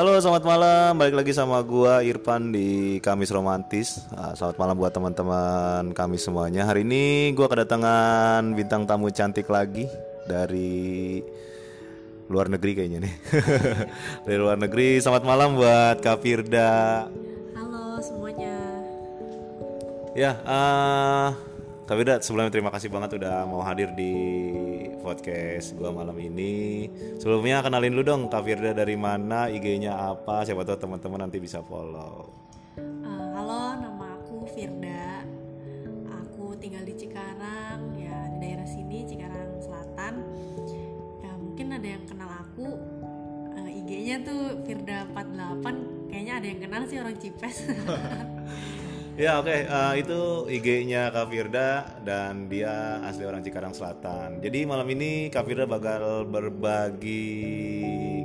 Halo, selamat malam. Balik lagi sama gua Irfan di Kamis Romantis. Ah, selamat malam buat teman-teman kami semuanya. Hari ini gua kedatangan bintang tamu cantik lagi dari luar negeri kayaknya nih. dari luar negeri. Selamat malam buat Kak Firda. Halo semuanya. Ya, ah Kak Firda sebelumnya terima kasih banget udah mau hadir di podcast gua malam ini. Sebelumnya kenalin lu dong Kak Firda dari mana, IG-nya apa, siapa tahu teman-teman nanti bisa follow. Uh, halo, nama aku Firda. Aku tinggal di Cikarang, ya di daerah sini Cikarang Selatan. Ya mungkin ada yang kenal aku. Uh, IG-nya tuh Firda 48. Kayaknya ada yang kenal sih orang Cipes. Ya oke uh, itu IG-nya Kak Firda dan dia asli orang Cikarang Selatan. Jadi malam ini Kak Firda bakal berbagi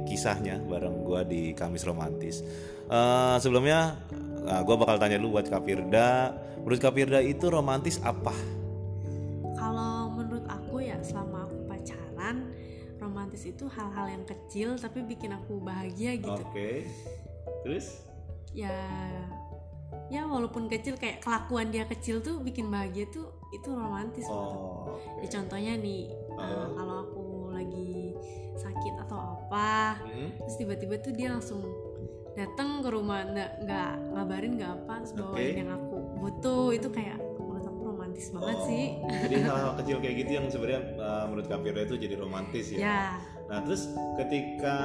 kisahnya bareng gua di Kamis Romantis. Uh, sebelumnya uh, gua bakal tanya dulu buat Kak Firda, menurut Kak Firda itu romantis apa? Kalau menurut aku ya selama aku pacaran, romantis itu hal-hal yang kecil tapi bikin aku bahagia gitu. Oke. Terus? Ya ya walaupun kecil kayak kelakuan dia kecil tuh bikin bahagia tuh itu romantis Oh. menurutku. oke. Ya contohnya nih uh, kalau aku lagi sakit atau apa, Hmm? terus tiba-tiba tuh dia langsung datang ke rumah nggak nggak ngabarin nggak apa terus bawain Oke. yang aku butuh itu kayak menurut aku romantis banget Oh, sih. Jadi hal-hal kecil kayak gitu yang sebenarnya uh, menurut Firda itu jadi romantis ya. Ya, Nah terus ketika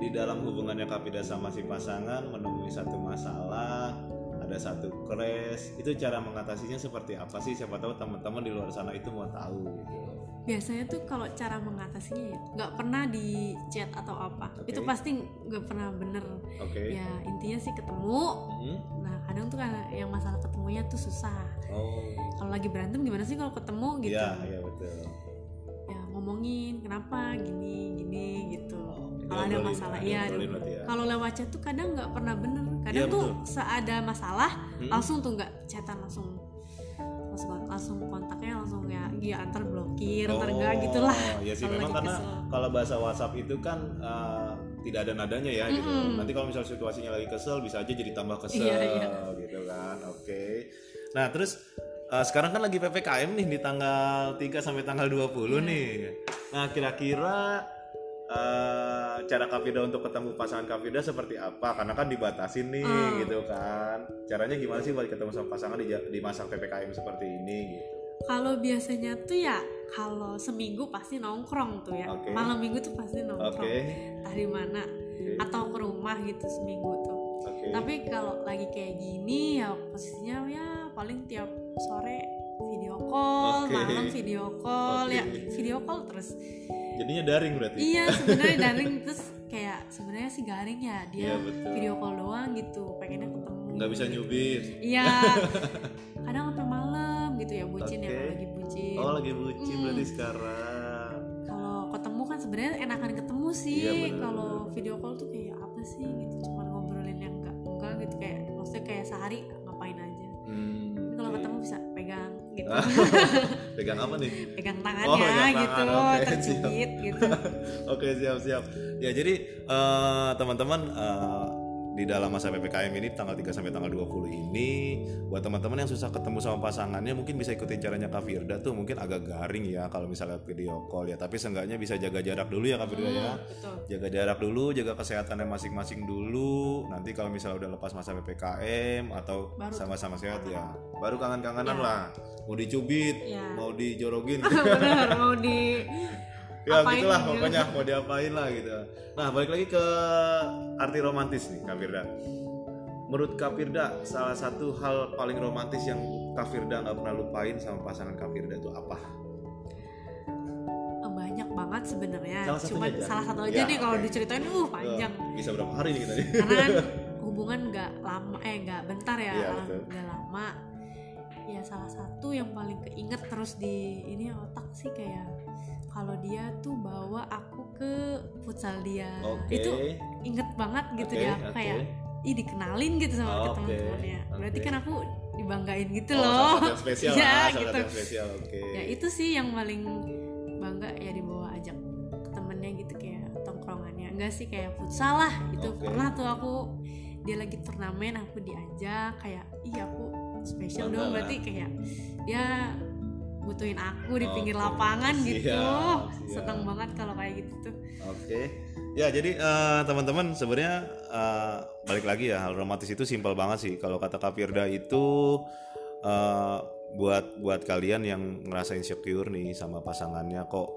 di dalam hubungannya Kapida sama si pasangan menemui satu masalah, ada satu crash, itu cara mengatasinya seperti apa sih? Siapa tahu teman-teman di luar sana itu mau tahu gitu. biasanya tuh kalau cara mengatasinya ya nggak pernah di chat atau apa, Oke. itu pasti nggak pernah bener. Oke. Ya intinya sih ketemu. Hmm? Nah kadang tuh kan yang masalah ketemunya tuh susah. Oh. Kalau lagi berantem gimana sih kalau ketemu gitu? Iya, iya betul. ya ngomongin kenapa gini gini gitu Oh, kalau ada masalah iya ya. kalau lewat chat tuh kadang nggak pernah bener kadang Iya, tuh betul. seada masalah Hmm. langsung tuh nggak chatan langsung langsung langsung kontaknya langsung ya ya antar blokir antar enggak gitulah Iya sih memang karena kesel. kalau bahasa WhatsApp itu kan uh, tidak ada nadanya ya gitu. Mm-mm. Nanti kalau misal situasinya lagi kesel bisa aja jadi tambah kesel Iya, iya. gitu kan. Oke. Nah, terus uh, sekarang kan lagi PPKM nih di tanggal 3 sampai tanggal 20 Iya. nih. Nah, kira-kira uh, cara Kavida untuk ketemu pasangan Kavida seperti apa? Karena kan dibatasin nih Ah. gitu kan. Caranya gimana sih buat ketemu sama pasangan di, di masa PPKM seperti ini gitu? kalau biasanya tuh ya kalau seminggu pasti nongkrong tuh ya Oke. malam minggu tuh pasti nongkrong Oke. entah di mana Oke. atau ke rumah gitu seminggu tuh Oke. tapi kalau lagi kayak gini ya posisinya ya paling tiap sore video call Oke. malam video call Oke. ya video call terus Jadinya daring berarti. iya sebenarnya daring terus kayak sebenarnya sih garing ya dia betul. video call doang gitu pengennya ketemu nggak bisa nyubit iya kadang sampai malam gitu ya bucin ya Oke. kalau lagi bucin oh lagi bucin Hmm. berarti sekarang kalau ketemu kan sebenarnya enakan ketemu sih bener, kalau video call tuh kayak apa sih gitu cuma ngobrolin yang enggak enggak gitu kayak maksudnya kayak sehari ngapain aja Hmm, kalau oke. ketemu bisa pegang gitu. Pegang apa nih? Pegang Oh, tangannya pegang gitu tangan, oke, tercubit gitu. Oke siap siap. Ya jadi eh, teman-teman eh, di dalam masa ppkm ini tanggal 3 sampai tanggal 20 ini buat teman-teman yang susah ketemu sama pasangannya mungkin bisa ikutin caranya Kak Firda tuh mungkin agak garing ya kalau misalnya video call ya tapi seenggaknya bisa jaga jarak dulu ya Kak Firda ya Hmm, betul jaga jarak dulu, jaga kesehatannya masing-masing dulu. Nanti kalau misalnya udah lepas masa ppkm atau sama-sama sehat ya, baru kangen-kangenan Ya. lah. Mau dicubit, Ya. mau dijorogin, bener mau di ya Apain gitulah gitu. pokoknya mau diapain lah gitu. Nah balik lagi ke arti romantis nih Kak Firda. Menurut Kak Firda, salah satu hal paling romantis yang Kak Firda nggak pernah lupain sama pasangan Kak Firda itu apa? banyak banget sebenarnya cuma aja. salah satu aja Ya, nih kalau oke. diceritain uh panjang Bisa berapa hari nih kita nih? karena kan hubungan nggak lama eh nggak bentar ya nggak lama ya salah satu yang paling keinget terus di ini otak sih kayak kalau dia tuh bawa aku ke futsal dia Oke. itu inget banget gitu Oke, ya oke. kayak ih dikenalin gitu sama Oke, teman-temannya berarti oke. kan aku dibanggain gitu Oh, loh spesial Iya, lah, gitu yang spesial. Oke. ya itu sih yang paling bangga ya dibawa ajak ke temennya gitu kayak tongkrongannya enggak sih kayak futsal lah itu Oke. pernah tuh aku dia lagi turnamen aku diajak kayak iya aku spesial Bangga dong berarti kayak dia butuhin aku di pinggir Oke, lapangan gitu siap, siap. seneng banget kalau kayak gitu tuh Oke. Ya, jadi eh, teman-teman sebenarnya eh, balik lagi ya hal romantis itu simpel banget sih. Kalau kata Kak Firda itu eh, buat buat kalian yang ngerasa insecure nih sama pasangannya kok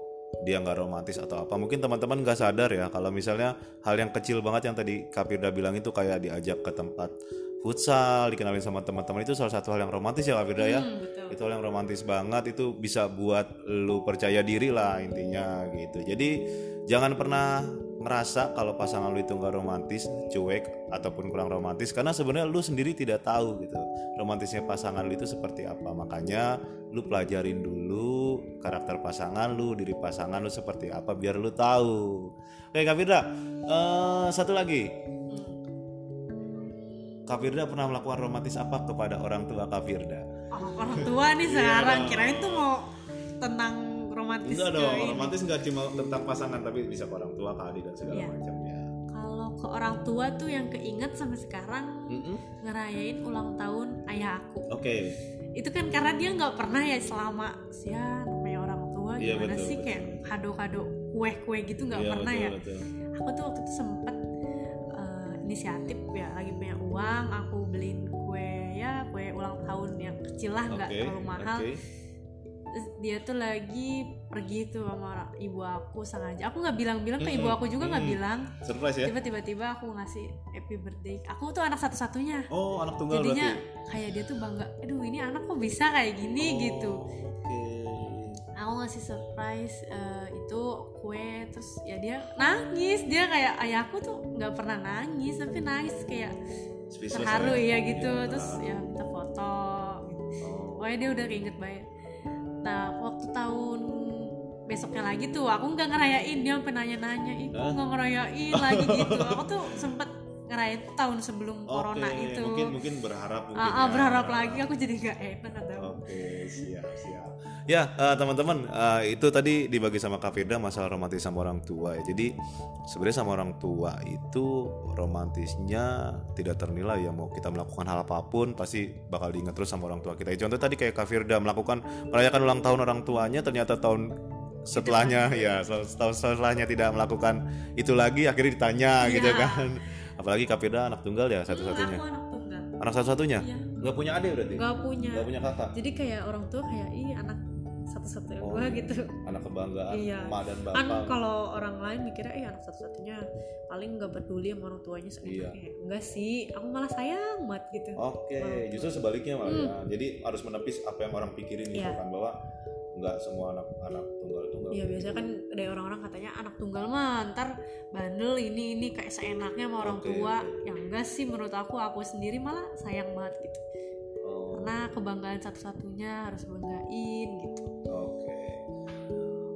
dia nggak romantis atau apa. Mungkin teman-teman nggak sadar ya kalau misalnya hal yang kecil banget yang tadi Kak Firda bilang itu kayak diajak ke tempat futsal, dikenalin sama teman-teman itu salah satu hal yang romantis ya Kak Firda ya. Hmm, betul. Itu hal yang romantis banget itu bisa buat lu percaya diri lah intinya gitu. Jadi jangan pernah ngerasa kalau pasangan lu itu nggak romantis cuek ataupun kurang romantis karena sebenarnya lu sendiri tidak tahu gitu. Romantisnya pasangan lu itu seperti apa. Makanya lu pelajarin dulu karakter pasangan lu diri pasangan lu seperti apa biar lu tahu. Oke Kak Firda eh, satu lagi Kak Firda pernah melakukan romantis apa kepada orang tua Kak Firda oh, orang tua nih sekarang kirain tuh mau tentang romantis Enggak dong, ini. romantis nggak cuma tentang pasangan tapi bisa ke orang tua, ke adik dan segala Iya. macamnya. kalau ke orang tua tuh yang keinget sampai sekarang Mm-mm. ngerayain ulang tahun ayah aku Oke, itu kan karena dia nggak pernah ya selama ya namanya orang tua Iya, gimana betul, sih betul. kayak kado-kado kue-kue gitu nggak Iya, pernah betul, ya betul. aku tuh waktu itu sempet inisiatif ya lagi punya uang aku beliin kue ya kue ulang tahun yang kecil lah nggak Oke, terlalu mahal. Terus dia tuh lagi pergi tuh sama ibu aku sengaja aku nggak bilang-bilang ke ibu Mm-mm, aku juga nggak mm-mm. bilang Surprise ya? tiba tiba-tiba aku ngasih happy birthday aku tuh anak satu-satunya Oh, anak tunggal jadinya berarti. kayak dia tuh bangga aduh ini anak kok bisa kayak gini Oh, gitu Oke. Aku ngasih surprise eh, itu kue terus ya dia nangis dia kayak ayahku tuh nggak pernah nangis tapi nangis kayak terharu ya? ya gitu Iya. terus ya minta foto gitu. Oh, pokoknya dia udah keinget banget nah waktu tahun besoknya lagi tuh aku nggak ngerayain dia sampai nanya-nanya ih Hah? nggak ngerayain lagi gitu aku tuh sempet ngerayain tahun sebelum corona Oke, itu Mungkin mungkin berharap mungkin. Ah, ah, ya. berharap lagi aku jadi nggak enak ada Oke, siap, siap. Ya, eh, teman-teman, eh, itu tadi dibagi sama Kak Firda masalah romantis sama orang tua ya. Jadi sebenarnya sama orang tua itu romantisnya tidak ternilai ya. Mau kita melakukan hal apa pun pasti bakal diingat terus sama orang tua kita. Ya, Contoh tadi kayak Kak Firda melakukan merayakan ulang tahun orang tuanya, ternyata tahun setelahnya ya setahun setelahnya tidak melakukan itu lagi akhirnya ditanya Iya. gitu kan apalagi Kak Firda anak tunggal ya Hmm, satu-satunya anak anak satu-satunya Iya. Nggak punya adik berarti nggak punya nggak punya kakak jadi kayak orang tua kayak ih anak satu-satunya Oh, gua gitu anak kebanggaan Iya. emak dan bapak kan kalau orang lain mikirnya eh anak satu-satunya paling nggak peduli sama orang tuanya Iya. seenaknya enggak sih aku malah sayang banget gitu oke tua. justru sebaliknya malah Hmm. ya jadi harus menepis apa yang orang pikirin gitu Iya. kan bahwa nggak semua anak anak tunggal itu nggak Iya biasanya kan dari orang-orang katanya anak tunggal mah ntar bandel ini ini kayak seenaknya sama orang Oke, tua. yang enggak sih menurut aku aku sendiri malah sayang banget gitu. Oh, karena kebanggaan satu-satunya harus banggain gitu. Oke.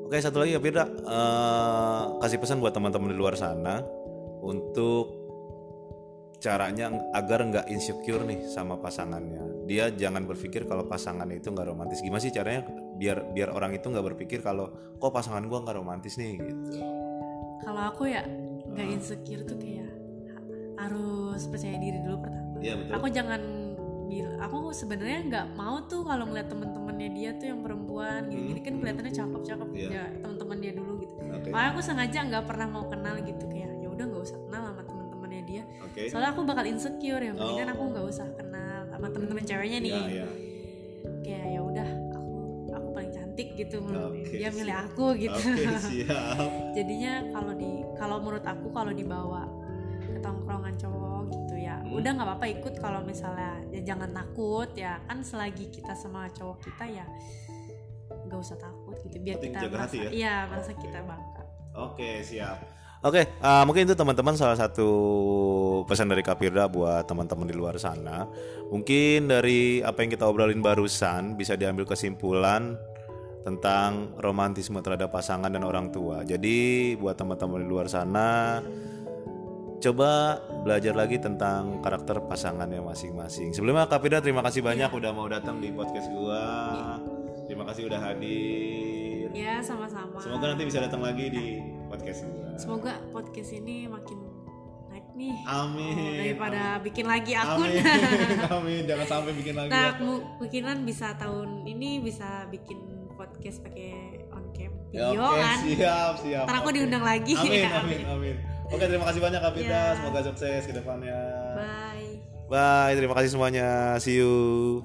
Oke satu lagi ya Firda. Eh, kasih pesan buat teman-teman di luar sana untuk caranya agar nggak insecure nih sama pasangannya. Dia jangan berpikir kalau pasangannya itu nggak romantis. Gimana sih caranya biar biar orang itu nggak berpikir kalau kok pasangan gua nggak romantis nih gitu kalau aku ya nggak Ah. insecure tuh kayak ha- harus percaya diri dulu pertama Iya betul. aku jangan aku sebenarnya nggak mau tuh kalau ngeliat temen-temennya dia tuh yang perempuan gini gini kan kelihatannya cakep cakep Iya. ya temen-temen dia dulu gitu Oke. makanya aku sengaja nggak pernah mau kenal gitu kayak ya udah nggak usah kenal sama temen-temennya dia Oke. soalnya aku bakal insecure ya mendingan Oh. aku nggak usah kenal sama temen-temen ceweknya nih Iya, iya. Paling cantik gitu menurut Oke, dia milih siap. aku gitu Oke, siap. jadinya kalau di kalau menurut aku kalau dibawa ke tongkrongan cowok gitu ya Hmm. udah nggak apa-apa ikut kalau misalnya ya jangan takut ya kan selagi kita sama cowok kita ya nggak usah takut gitu biar Penting kita jaga merasa hati ya? iya merasa kita bangga Oke, siap. Oke, uh, mungkin itu teman-teman salah satu pesan dari Kapirda buat teman-teman di luar sana. Mungkin dari apa yang kita obrolin barusan bisa diambil kesimpulan tentang romantisme terhadap pasangan dan orang tua. Jadi buat teman-teman di luar sana coba belajar lagi tentang karakter pasangannya masing-masing. Sebelumnya Kapirda terima kasih banyak udah mau datang di podcast gua. Terima kasih udah hadir. ya sama-sama Semoga nanti bisa datang lagi di podcast juga. semoga podcast ini makin naik nih Amin. Oh, daripada amin. bikin lagi akun Amin. amin. Jangan sampai bikin lagi. nah ya. mu- mungkinan bisa tahun ini bisa bikin podcast pakai on cam Ya, video Oke, kan siap, siap. Ntar aku Oke. diundang lagi. Amin, amin, amin. Oke, terima kasih banyak Kak Firda. Ya. Semoga sukses ke depannya. bye Bye, terima kasih semuanya. See you.